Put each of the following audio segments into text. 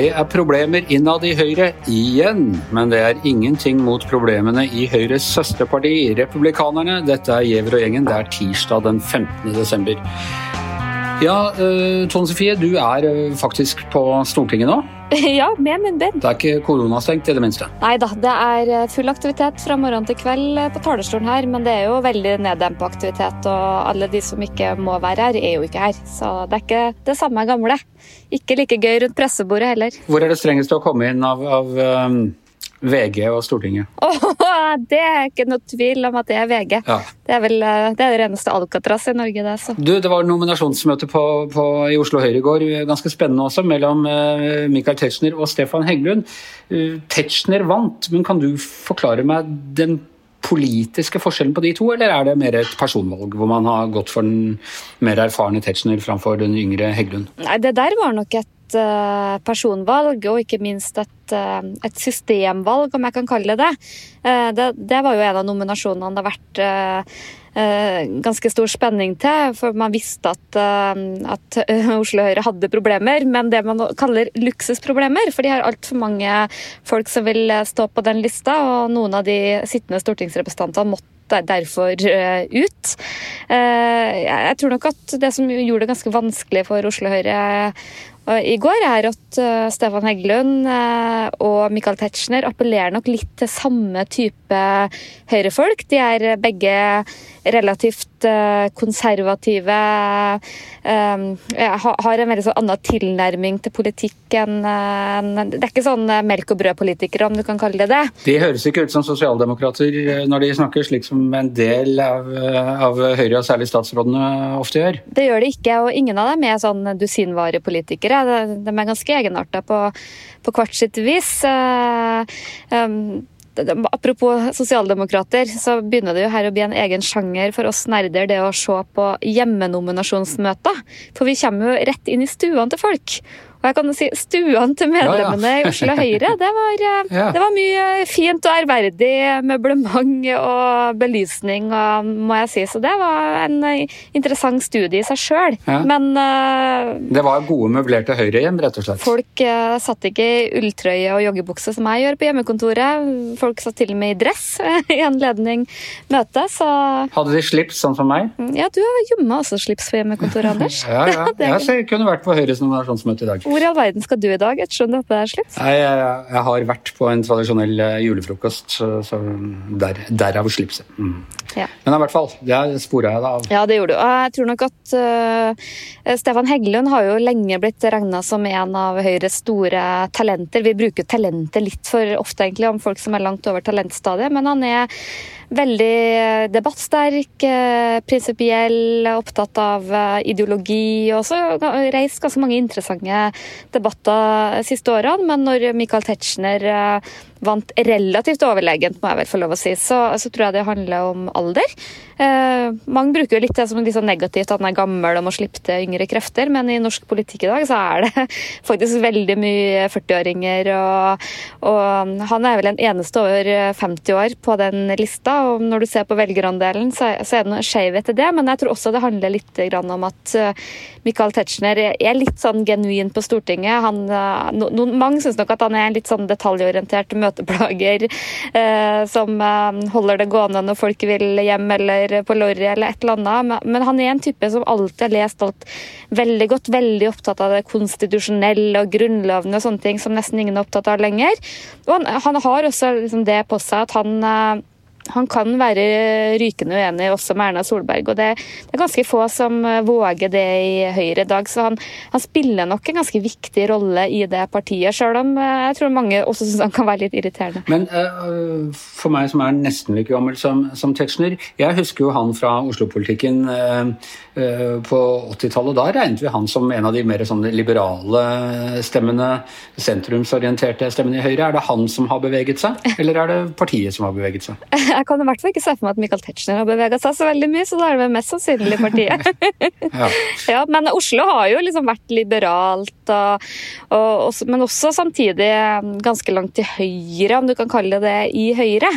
Det er problemer innad i Høyre igjen, men det er ingenting mot problemene i Høyres søsterparti, Republikanerne. Dette er Gjever og gjengen. Det er tirsdag den 15. desember. Ja, uh, Tone Sofie, du er uh, faktisk på Stortinget nå? Ja, med munnbind. Det er ikke koronastengt i det minste? Nei da, det er eh, full aktivitet fra morgen til kveld på talerstolen her, men det er jo veldig neddempa aktivitet, og alle de som ikke må være her, er jo ikke her. Så det er ikke det samme gamle. Ikke like gøy rundt pressebordet heller. Hvor er det strengest å komme inn av, av um VG og Stortinget? Oh, det er ikke noe tvil om at det er VG. Ja. Det er vel det, er det reneste Alcatraz i Norge, det. Så. Du, Det var nominasjonsmøte på, på, i Oslo Høyre i går, ganske spennende også, mellom uh, Michael Tetzschner og Stefan Heggelund. Uh, Tetzschner vant, men kan du forklare meg den politiske forskjellen på de to, eller er det mer et personvalg, hvor man har gått for den mer erfarne Tetzschner framfor den yngre Heggelund? Nei, det der var nok et Eh, personvalg, og ikke minst et, eh, et, systemvalg, om jeg kan kalle det eh, det. Det var jo en av nominasjonene det har vært ganske stor spenning til. For man visste at, at Oslo Høyre hadde problemer, men det man kaller luksusproblemer. For de har altfor mange folk som vil stå på den lista, og noen av de sittende stortingsrepresentantene måtte derfor ut. Jeg tror nok at det som gjorde det ganske vanskelig for Oslo Høyre i går, er at uh, Stefan Heggelund uh, og Michael Tetzschner appellerer nok litt til samme type høyrefolk. De er begge relativt uh, konservative. Har en veldig sånn annen tilnærming til politikk enn Det er ikke sånn melk og brød-politikere, om du kan kalle det det. De høres ikke ut som sosialdemokrater når de snakker, slik som en del av, av Høyre, og særlig statsrådene, ofte gjør. Det gjør de ikke, og ingen av dem er sånn dusinvarepolitikere de er ganske egenarta på, på hvert sitt vis. Um, apropos sosialdemokrater, så begynner det jo her å bli en egen sjanger for oss nerder, det å se på hjemmenominasjonsmøter. For vi kommer jo rett inn i stuene til folk. Og jeg kan si stuene til medlemmene ja, ja. i Oslo Høyre, det var, eh, ja. det var, mye fint og ærverdig møblement og belysning, og, må jeg si. Så det var en eh, interessant studie i seg sjøl. Men uh, Det var gode møblerte Høyre-hjem, rett og slett? Folk uh, satt ikke i ulltrøye og joggebukse som jeg gjør på hjemmekontoret. Folk satt til og med i dress i anledning møtet, så Hadde de slips, sånn som meg? Ja, du har jomma også slips på hjemmekontoret, Anders. ja, ja. Jeg kunne vært på Høyres nominasjonsmøte i dag. Hvor i all verden skal du i dag, ettersom dette er slutt? Nei, jeg, jeg, har vært på en tradisjonell eh, julefrokost, så, så der, derav slipset. Mm. Ja. Men i hvert fall, det spora jeg da av. Ja, det gjorde du. Og jeg tror nok at uh, Stefan Heggelund har jo lenge blitt regna som en av Høyres store talenter. Vi bruker talenter litt for ofte egentlig om folk som er langt over talentstadiet, men han er veldig debattsterk, eh, prinsipiell, opptatt av ideologi. Og også reist ganske mange interessante debatter de siste årene, men når Michael Tetzschner eh, vant relativt overlegent, må jeg vel få lov å si, så, så tror jeg det handler om alder. Eh, mange bruker jo litt det som litt sånn negativt, at han er gammel og må slippe til yngre krefter, men i norsk politikk i dag så er det faktisk veldig mye 40-åringer, og, og, han er vel en eneste over 50 år på den lista, og når du ser på velgerandelen, så, så er det noe skjevhet i det, men jeg tror også det handler litt om at eh, Michael Tetzschner er litt sånn genuin på Stortinget. Han, no, no, mange syns nok at han er en litt sånn detaljorientert møteplager eh, som eh, holder det gående når folk vil hjem eller på Lorry eller et eller annet. Men han er en type som alltid har lest alt veldig godt, veldig opptatt av det konstitusjonelle og grunnlovene og sånne ting som nesten ingen er opptatt av lenger. Og han, han har også liksom det på seg at han eh, han kan være rykende uenig også med Erna Solberg, og det, det, er ganske få som våger det i Høyre i dag. Så han, han spiller nok en ganske viktig rolle i det partiet, sjøl om eh, jeg tror mange også syns han kan være litt irriterende. Men uh, for meg som er nesten like gammel som, som Tetzschner, jeg husker jo han fra Oslo-politikken uh, uh, på 80-tallet. Da regnet vi han som en av de mer sånn liberale stemmene, sentrumsorienterte stemmene i Høyre. Er det han som har beveget seg, eller er det partiet som har beveget seg? jeg kan i hvert fall ikke se for meg at Michael Tetzschner har bevega seg så veldig mye, så da er det vel mest sannsynlig partiet. ja. ja. Men Oslo har jo liksom vært liberalt, og, og også, men også samtidig ganske langt til høyre, om du kan kalle det i Høyre.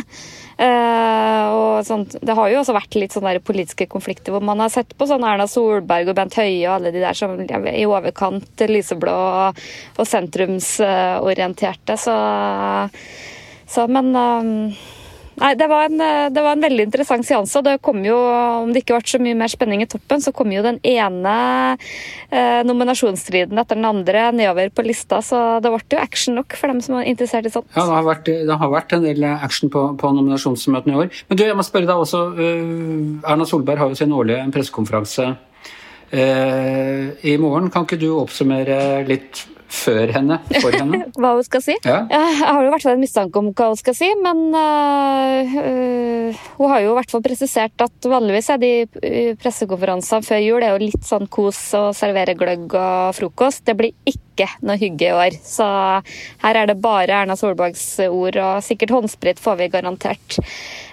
Uh, og sånt, det har jo også vært litt sånne politiske konflikter hvor man har sett på sånn Erna Solberg og Bent Høie og alle de der som er i overkant lyseblå og, og sentrumsorienterte. Så, så men um, Nei, det var, en, det var, en, veldig interessant seanse. og det kom jo, Om det ikke ble så mye mer spenning i toppen, så kom jo den ene eh, nominasjonsstriden etter den andre nedover på lista. Så det ble jo action nok for dem som er interessert i sånt. Ja, det har vært, det har vært en del action på, på, nominasjonsmøtene i år. Men du, jeg må spørre deg også. Uh, Erna Solberg har jo sin årlige pressekonferanse uh, i morgen. Kan ikke du oppsummere litt før henne, for henne. hva hun skal si? Ja. Jeg har jo i hvert fall en mistanke om hva hun skal si, men uh, hun har jo i hvert fall presisert at vanligvis er de pressekonferansene før jul det er jo litt sånn kos og servere gløgg og frokost. Det blir ikke noe hygge i år. Så her er det bare Erna Solbergs ord, og sikkert håndsprit får vi garantert.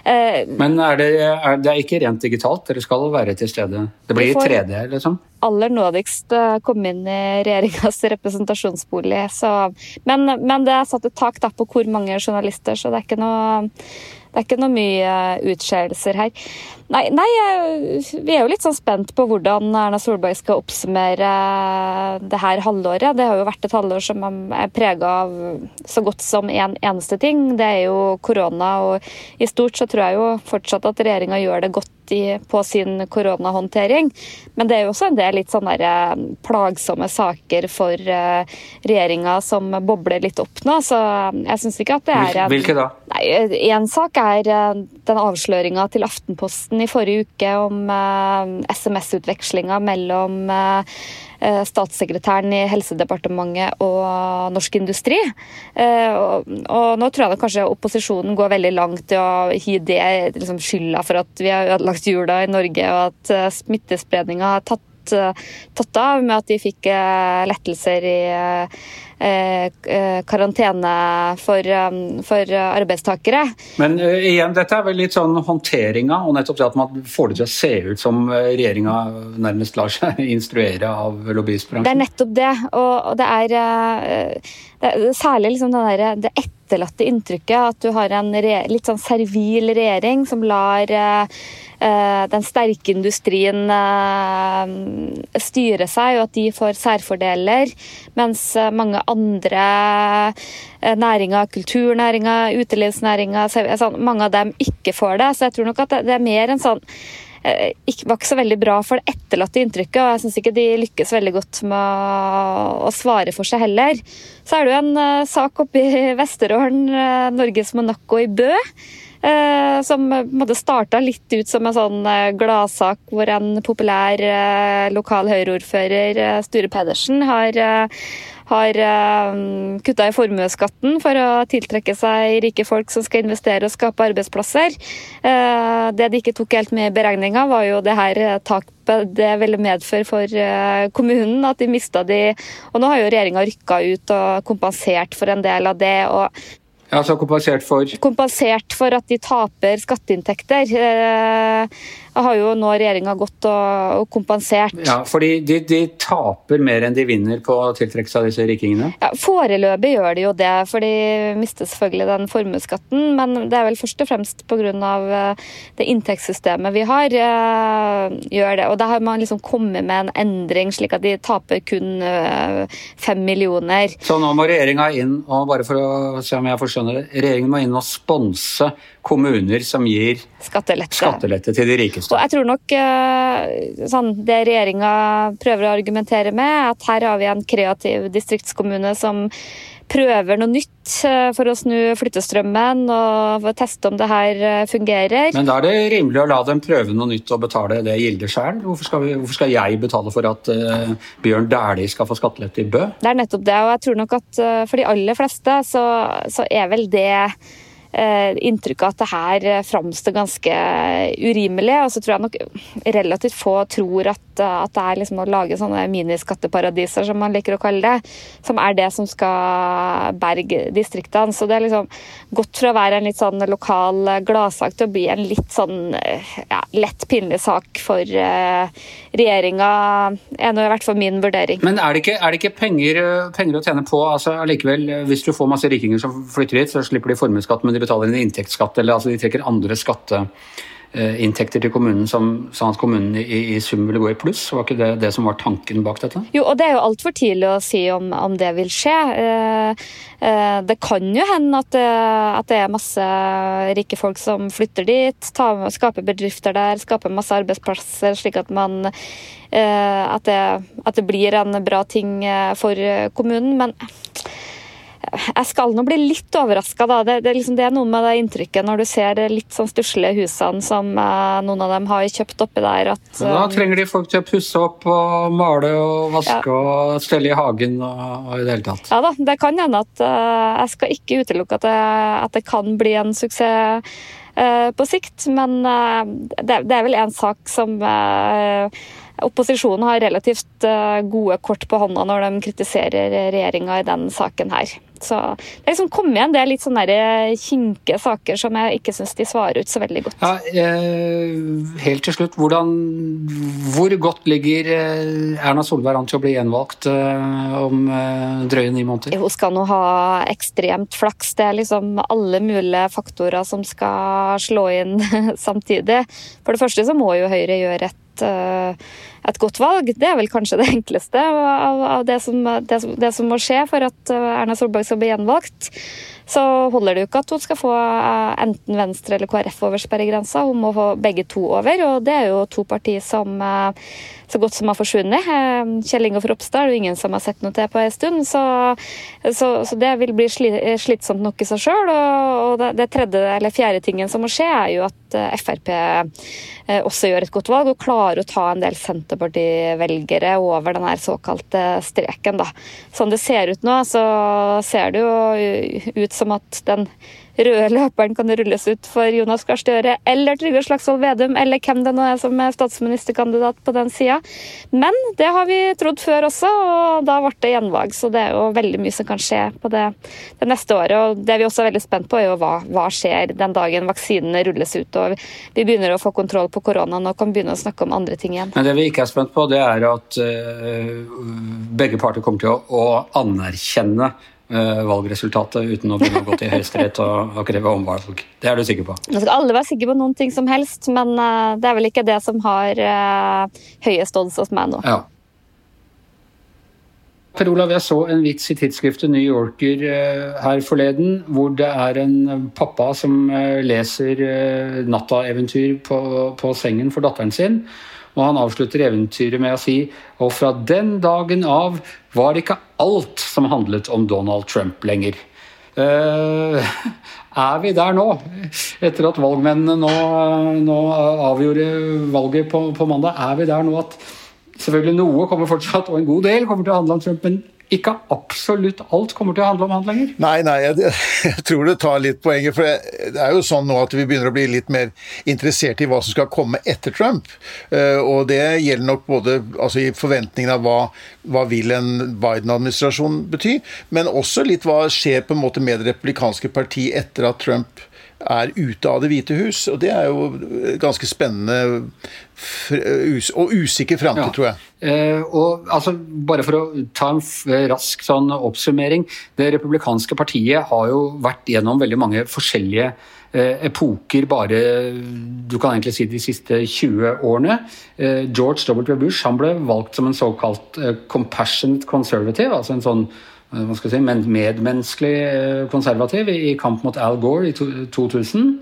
Uh, men er det, er det er ikke rent digitalt? Dere skal være til stede? Det blir i 3D, liksom? Aller nådigst komme inn i regjeringas representasjonsbolig. Så, men, men, det er satt et tak på hvor mange journalister, så det er ikke noe, det er ikke noe mye utskeielser her. Nei, nei, vi er jo litt sånn spent på hvordan Erna Solberg skal oppsummere det her halvåret. Det har jo vært et halvår som er prega av så godt som én en eneste ting. Det er jo korona, og i stort så tror jeg jo fortsatt at regjeringa gjør det godt i, på sin koronahåndtering. Men det er jo også en del litt sånne eh, plagsomme saker for uh, regjeringa som bobler litt opp nå. Så jeg syns ikke at det er en Hvilke da? Nei, Én sak er den avsløringa til Aftenposten i forrige uke om uh, SMS-utvekslinga mellom uh, statssekretæren i Helsedepartementet og Norsk Industri. Og, og nå tror jeg kanskje opposisjonen går veldig langt i å gi det liksom, skylda for at vi har ødelagt jula i Norge, og at smittespredninga har tatt tatt av med at de fikk lettelser i Eh, eh, karantene for, um, for, arbeidstakere. Men uh, igjen, dette er vel litt sånn håndteringa, og nettopp det at man får det til å se ut som regjeringa nærmest lar seg instruere av lobbyistbransjen. Det er nettopp det, og det er, det er særlig liksom det, der, det etterlatte inntrykket at du har en litt sånn servil regjering som lar uh, den sterke industrien eh, styrer seg, og at de får særfordeler. Mens eh, mange andre næringer, kulturnæringer, utelivsnæringer, sånn, mange av dem ikke får det. Så jeg tror nok at det er mer en sånn ikke, var ikke så veldig bra for det etterlatte inntrykket, og jeg syns ikke de lykkes veldig godt med å svare for seg heller. Så er det jo en sak oppe i Vesterålen, Norges Monaco i Bø, Uh, som måtte starta litt ut som en sånn eh, gladsak hvor en populær eh, lokal Høyre-ordfører, Sture Pedersen, har har kutta i formuesskatten for å tiltrekke seg rike folk som skal investere og skape arbeidsplasser. Det de ikke tok helt med i beregninga, var jo det her tapet det ville medføre for kommunen. At de mista de Og nå har jo regjeringa rykka ut og kompensert for en del av det. og ja, så kompensert for? Kompensert for at de taper skatteinntekter. Eh, har jo nå regjeringa gått og, kompensert. Ja, fordi de, de, taper mer enn de vinner på å tiltrekke seg disse rikingene? Ja, Foreløpig gjør de jo det, for de mister selvfølgelig den formuesskatten. Men det er vel først og fremst pga. Eh, det inntektssystemet vi har, eh, gjør det. Og da har man liksom kommet med en endring, slik at de taper kun fem millioner. Så nå må regjeringa inn, og bare for å se om jeg forstår det. Regjeringen må inn og sponse kommuner som gir skattelette, skattelette til de rikeste. Og jeg tror nok eh, sånn, Det regjeringa prøver å argumentere med, at her har vi en kreativ distriktskommune som prøver noe nytt eh, for å snu flyttestrømmen og teste om det her eh, fungerer. Men da er det rimelig å la dem prøve noe nytt og betale det gildet sjøl? Hvorfor, hvorfor, skal jeg betale for at uh, Bjørn Dæhlie skal få skattelette i Bø? Det er nettopp det, og jeg tror nok at uh, for de aller fleste så, så er vel det inntrykk av at det her framstår ganske urimelig. Og så tror jeg nok relativt få tror at, at det er liksom å lage sånne miniskatteparadiser, som man liker å kalle det, som er det som skal berge distriktene. Så det er liksom gått fra å være en litt sånn lokal gladsak til å bli en litt sånn ja, lett pinlig sak for regjeringa, er nå i hvert fall min vurdering. Men er det ikke, er det ikke penger, penger, å tjene på? altså allikevel, Hvis du får masse rikinger som flytter hit, så slipper de formuesskatt, men de betaler en inntektsskatt, eller altså de trekker andre skatte Eh, til kommunen som, sånn at kommunen i, i, sum ville gå i pluss? Var ikke det det som var tanken bak dette? Jo, og det er jo altfor tidlig å si om, om, det vil skje. Eh, eh, det kan jo hende at, at, det er masse rike folk som flytter dit, tar, skaper bedrifter der, skaper masse arbeidsplasser, slik at man at det, at det blir en bra ting for kommunen. men jeg skal nå bli litt overraska, da. Det, det, liksom, det, er noe med det inntrykket når du ser litt sånn stusslige husene som eh, noen av dem har kjøpt oppi der. At, da trenger de folk til å pusse opp og male og vaske ja. og stelle i hagen og, og, i det hele tatt. Ja da, det kan hende at uh, jeg skal ikke utelukke at det, at det kan bli en suksess på sikt, men det, det, er vel en sak som Opposisjonen har relativt gode kort på hånda når de kritiserer regjeringa i den saken her. Så det er liksom kommet igjen det er litt sånne eh, kinkige saker som jeg ikke syns de svarer ut så veldig godt. Ja, eh, helt til slutt, hvordan, hvor godt ligger eh, Erna Solberg an til å bli gjenvalgt eh, om eh, drøye ni måneder? Hun skal nå ha ekstremt flaks. Det er liksom alle mulige faktorer som skal slå inn samtidig. For det første så må jo Høyre gjøre et eh, et godt valg. Det er vel kanskje det enkleste av, av det, som, det, det, som, må skje for at eh, Erna Solberg skal bli gjenvalgt. Så holder det jo ikke at hun skal få eh, enten Venstre eller KrF over sperregrensa. Hun må få begge to over, og det er jo to partier som så godt som har forsvunnet. Kjell Ingolf Ropstad er det ingen som har sett noe til på en stund, så, så, så det vil bli slitsomt nok i seg sjøl. Og, det, det tredje eller fjerde tingen som må skje, er jo at Frp også gjør et godt valg og klarer å ta en del Senterparti-velgere over den såkalte streken. Da. Sånn det ser ut nå, så ser det jo ut som at den røde løperen kan rulles ut for Jonas Gahr Støre eller Trygve Slagsvold Vedum, eller hvem det nå er som er statsministerkandidat på den sida. Men det har vi trodd før også, og da ble det gjenvalg. Så det er jo veldig mye som kan skje på det, det neste året. Og det vi også er veldig spent på, er jo hva, hva skjer den dagen vaksinene rulles ut og vi begynner å få kontroll på koronaen og kan begynne å snakke om andre ting igjen. Men det vi ikke er spent på, det er at uh, begge parter kommer til å, anerkjenne Eh, valgresultatet uten å begynne å gå til Høyesterett og, og kreve omvalg. Det er du sikker på? Nå skal alle være sikre på noen ting som helst, men uh, det er vel ikke det som har uh, høyest odds hos meg nå. Ja. Per Olav, jeg så en vits i tidsskriftet New Yorker her forleden, hvor det er en pappa som leser nattaeventyr på, på sengen for datteren sin. Og han avslutter eventyret med å si og fra den dagen av var ikke alt som handlet om Donald Trump lenger. Uh, er vi der nå? Etter at valgmennene nå, nå avgjorde valget på, på, mandag, er vi der nå at selvfølgelig noe kommer fortsatt, og en god del kommer til å handle om Trump, men ikke absolutt alt kommer til å handle om han lenger? Nei, nei, jeg, jeg, tror det tar litt poenget. For det, er jo sånn nå at vi begynner å bli litt mer interessert i hva som skal komme etter Trump. Uh, og det gjelder nok både altså, i forventningene av hva, hva vil en Biden-administrasjon bety, men også litt hva skjer på en måte med det republikanske parti etter at Trump er ute av Det hvite hus. Og det er jo ganske spennende og usikker framtid, ja. tror jeg. Eh, og altså, Bare for å ta en rask sånn oppsummering. Det republikanske partiet har jo vært gjennom veldig mange forskjellige eh, epoker bare du kan egentlig si de siste 20 årene. Eh, George W. Bush han ble valgt som en såkalt compassionate conservative, altså en sånn hva skal jeg si, medmenneskelig eh, konservativ i kamp mot Al Gore i 2000.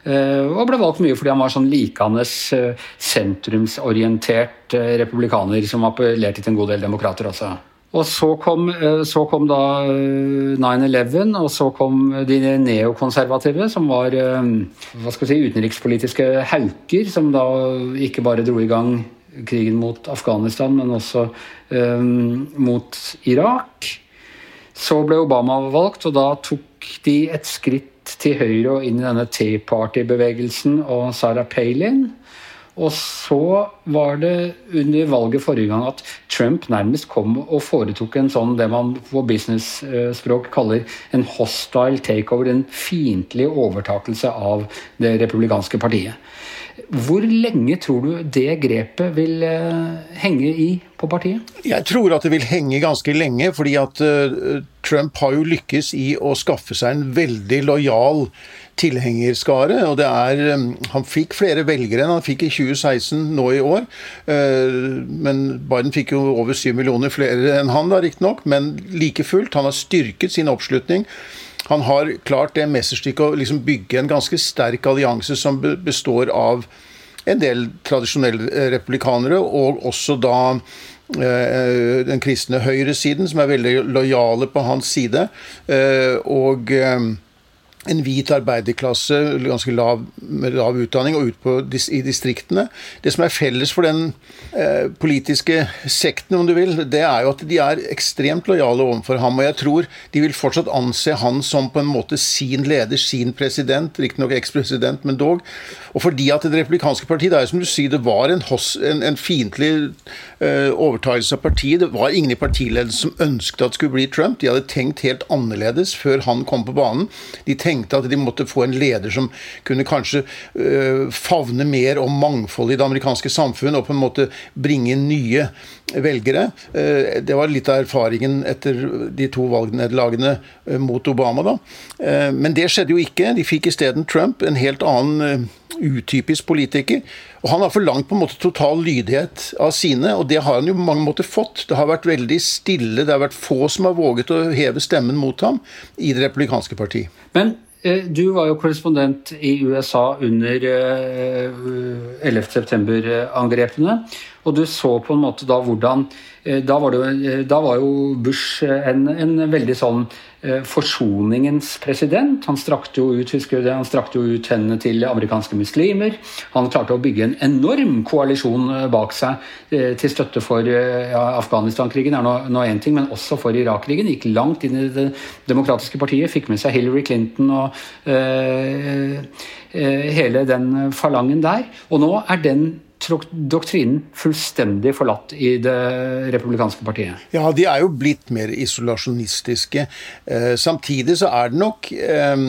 Eh, og ble valgt mye fordi han var sånn likende sentrumsorientert republikaner som appellerte til en god del demokrater også. Og så kom, så kom da 9-11, og så kom de neokonservative, som var hva skal si, utenrikspolitiske hauker, som da ikke bare dro i gang krigen mot Afghanistan, men også um, mot Irak. Så ble Obama valgt, og da tok de et skritt til høyre og inn i denne Tea Party-bevegelsen og Sarah Palin. Og så var det under valget forrige gang at Trump nærmest kom og foretok en sånn det man på business-språk kaller en hostile takeover, en fiendtlig overtakelse av det republikanske partiet. Hvor lenge tror du det grepet vil eh, henge i på partiet? Jeg tror at det vil henge ganske lenge, fordi at uh, Trump har jo lykkes i å skaffe seg en veldig lojal tilhengerskare. og det er, um, Han fikk flere velgere enn han fikk i 2016 nå i år. Men Biden fikk jo over syv millioner flere enn han, da riktignok. Men like fullt, han har styrket sin oppslutning. Han har klart det mesterstykket å liksom bygge en ganske sterk allianse som består av en del tradisjonelle republikanere, og også da eh, den kristne høyresiden, som er veldig lojale på hans side. Eh, og eh, en hvit arbeiderklasse, ganske lav, lav utdanning, og ut på, i distriktene. Det som er felles for den eh, politiske sekten, om du vil, det er jo at de er ekstremt lojale overfor ham. Og jeg tror de vil fortsatt anse han som på en måte sin leder, sin president, riktignok ekspresident, men dog. Og fordi at det republikanske partiet, det er som du sier, det var en, en, en fiendtlig eh, overtakelse av partiet. Det var ingen i partiledelsen som ønsket at det skulle bli Trump. De hadde tenkt helt annerledes før han kom på banen. De tenkte tenkte at de måtte få en leder som kunne kanskje uh, favne mer om mangfold i det amerikanske samfunn, og på en måte bringe nye velgere. Uh, det var litt av erfaringen etter de to valgnederlagene uh, mot Obama, da. men det skjedde jo ikke. De fikk isteden Trump, en helt annen utypisk politiker. Og Han har forlangt på en måte total lydighet av sine, og det har han jo på mange måter fått. Det har vært veldig stille, det har vært få som har våget å heve stemmen mot ham i Det republikanske parti. Men Eh, du var jo korrespondent i USA under 11.9-angrepene. Eh, og du så på en måte da hvordan eh, Da var, det, da var jo Bush en, en veldig sånn Eh, forsoningens president. Han strakte jo ut husker du det, han strakte jo ut hendene til amerikanske muslimer. Han klarte å bygge en enorm koalisjon eh, bak seg eh, til støtte for ja, Afghanistan-krigen, er nå én ting, men også for Irak-krigen. Gikk langt inn i Det demokratiske partiet, fikk med seg Hillary Clinton og øh, hele den falangen der. Og nå er den doktrinen fullstendig forlatt i det republikanske partiet? Ja, de er jo blitt mer isolasjonistiske. Eh, samtidig så er det nok eh,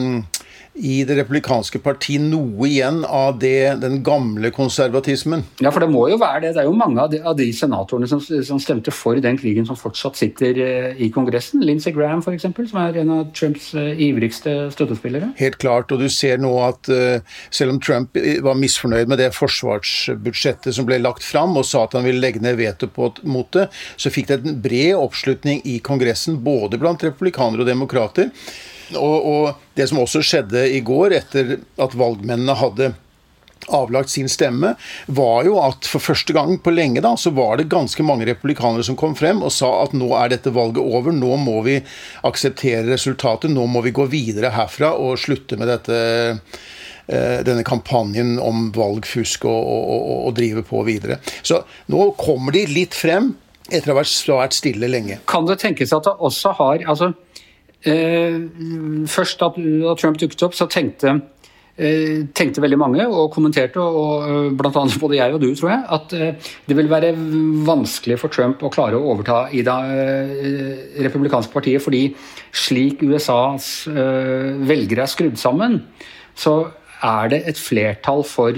i Det republikanske parti noe igjen av det, den gamle konservatismen. Ja, for det må jo være det. Det er jo mange av de, av de senatorene som, som, stemte for den krigen, som fortsatt sitter uh, i Kongressen. Lindsey Graham, f.eks., som er en av Trumps uh, ivrigste støttespillere. Helt klart. Og du ser nå at uh, selv om Trump var misfornøyd med det forsvarsbudsjettet som ble lagt fram, og sa at han ville legge ned veto mot det, så fikk det en bred oppslutning i Kongressen, både blant republikanere og demokrater. Og, og, det som også skjedde i går, etter at valgmennene hadde avlagt sin stemme, var jo at for første gang på lenge da, så var det ganske mange republikanere som kom frem og sa at nå er dette valget over, nå må vi akseptere resultatet, nå må vi gå videre herfra og slutte med dette eh, denne kampanjen om valgfusk og, og, og, og, drive på videre. Så nå kommer de litt frem etter å ha vært svært stille lenge. Kan det tenkes at det også har altså først da Trump dukket opp, så tenkte, eh, tenkte veldig mange, og kommenterte, og eh, bl.a. både jeg og du, tror jeg, at det vil være vanskelig for Trump å klare å overta i det republikanske partiet, fordi slik USAs velgere er skrudd sammen, så er det et flertall for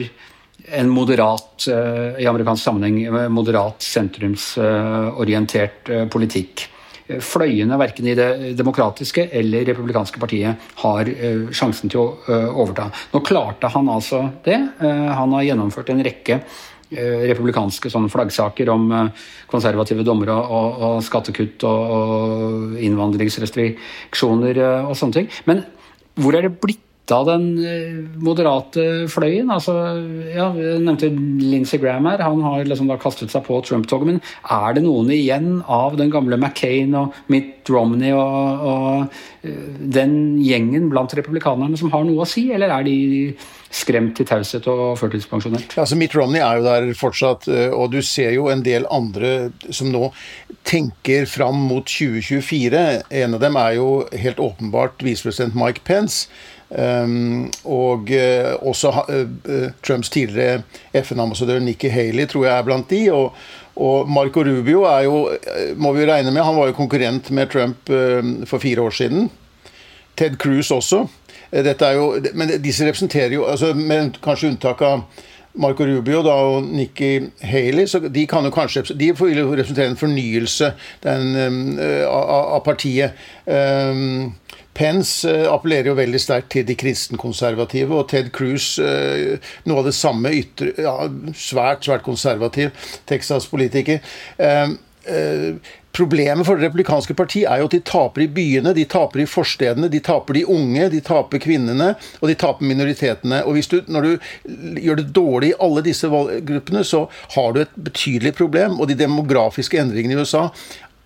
en moderat, i amerikansk sammenheng, moderat sentrumsorientert politikk fløyene verken i det demokratiske eller republikanske partiet har eh, sjansen til å eh, overta. Nå klarte han altså det. Eh, han har gjennomført en rekke republikanske flaggsaker om konservative dommere og, og skattekutt og, og innvandringsrestriksjoner og sånne ting. Men hvor er det blitt av den eh, moderate fløyen. altså, ja, Jeg nevnte Lindsey Graham her. Han har liksom da kastet seg på Trump-toget. Men er det noen igjen av den gamle McCain og Mitt Romney og, og eh, den gjengen blant republikanerne som har noe å si, eller er de skremt til taushet og førtidspensjonert? Altså, Mitt Romney er jo der fortsatt, eh, og du ser jo en del andre som nå tenker fram mot 2024. En av dem er jo helt åpenbart visepresident Mike Pence. Um, og uh, også uh, Trumps tidligere FN-ambassadør Nikki Haley tror jeg er blant de. Og, og, Marco Rubio er jo, må vi regne med, han var jo konkurrent med Trump for fire år siden. Ted Cruz også. Dette er jo, men disse representerer jo, altså, med kanskje unntak av Marco Rubio da, og Nikki Haley, så de kan jo kanskje de vil jo representere en fornyelse den, av, av, partiet. Um, Pence eh, appellerer jo veldig sterkt til de kristenkonservative, og Ted Cruz eh, noe av det samme. Ytre, ja, svært, svært konservativ Texas-politiker. Eh, problemet for Det republikanske partiet er jo at de taper i byene, de taper i forstedene, de taper de unge, de taper kvinnene, og de taper minoritetene. Og hvis du, Når du gjør det dårlig i alle disse valggruppene, så har du et betydelig problem. Og de demografiske endringene i USA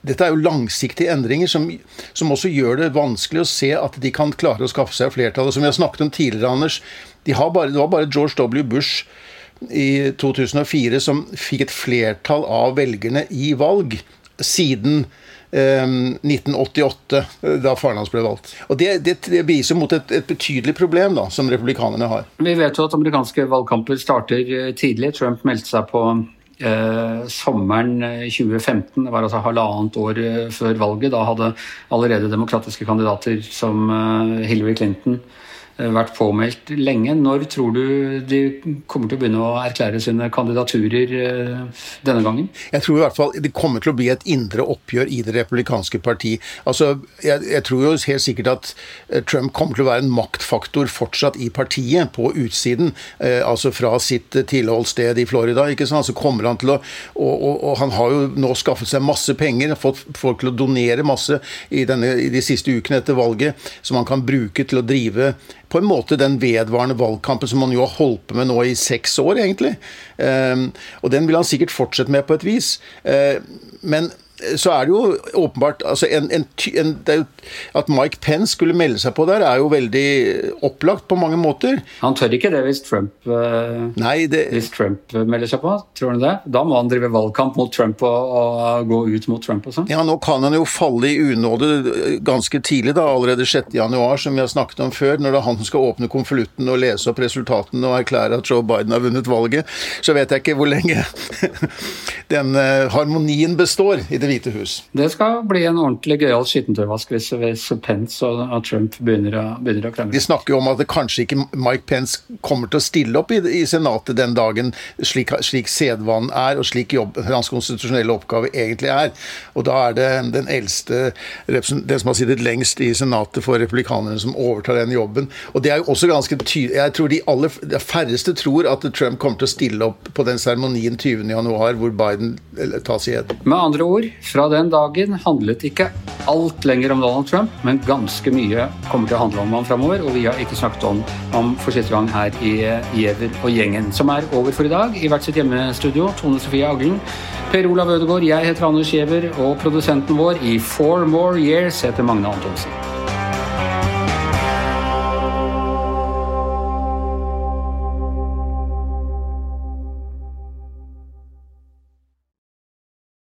dette er jo langsiktige endringer som, som, også gjør det vanskelig å se at de kan klare å skaffe seg flertallet. Som vi har snakket om tidligere, Anders, de bare, det var bare George W. Bush i 2004 som fikk et flertall av velgerne i valg siden eh, 1988, da faren hans ble valgt. Og Det, det, det viser mot et, et, betydelig problem da, som republikanerne har. Vi vet jo at amerikanske valgkamper starter eh, tidlig. Trump meldte seg på sommeren 2015, det var altså halvannet år eh, før valget, da hadde allerede demokratiske kandidater som eh, Hillary Clinton Eh, vært påmeldt lenge. Når tror du de kommer til å begynne å erklære sine kandidaturer eh, denne gangen? Jeg tror i hvert fall det kommer til å bli et indre oppgjør i det republikanske parti. Altså, jeg, jeg, tror jo helt sikkert at eh, Trump kommer til å være en maktfaktor fortsatt i partiet, på utsiden. Eh, altså fra sitt tilholdssted i Florida. ikke sant? Så kommer han til å og, og, og, han har jo nå skaffet seg masse penger, fått folk til å donere masse i, denne, i de siste ukene etter valget, som han kan bruke til å drive på en måte den vedvarende valgkampen som han jo har holdt på med nå i seks år, egentlig. Um, og den vil han sikkert fortsette med på et vis. Uh, men så er det jo åpenbart altså en, en, en, jo, At Mike Pence skulle melde seg på der, er jo veldig opplagt på mange måter. Han tør ikke det hvis Trump, uh, Nei, det, hvis Trump melder seg på? Tror han det? Da må han drive valgkamp mot Trump og, og gå ut mot Trump og sånn? Ja, nå kan han jo falle i unåde ganske tidlig, da, allerede 6.1, som vi har snakket om før. Når det er han som skal åpne konvolutten og lese opp resultatene og erklære at Joe Biden har vunnet valget, så vet jeg ikke hvor lenge den harmonien består i det det hvite hus. Det skal bli en ordentlig gøyal skittentøyvask hvis, hvis Pence og Trump begynner å, begynner å, krangle. De snakker jo om at det kanskje ikke Mike Pence kommer til å stille opp i, i Senatet den dagen, slik, slik sedvanen er, og slik jobb, hans konstitusjonelle oppgave egentlig er. Og da er det den eldste, den som har sittet lengst i Senatet for republikanerne, som overtar den jobben. Og det er jo også ganske tydelig Jeg tror de aller de færreste tror at Trump kommer til å stille opp på den seremonien 20.1, hvor Biden tas igjen. Med andre ord, fra den dagen handlet ikke alt lenger om Donald Trump, men ganske mye kommer til å handle om ham framover. Og vi har ikke snakket om ham for siste gang her i Giæver og gjengen, som er over for i dag. I hvert sitt hjemmestudio, Tone Sofie Aglen. Per Olav Ødegaard, jeg heter Anders Giæver, og produsenten vår i Four More Years heter Magne Antonsen.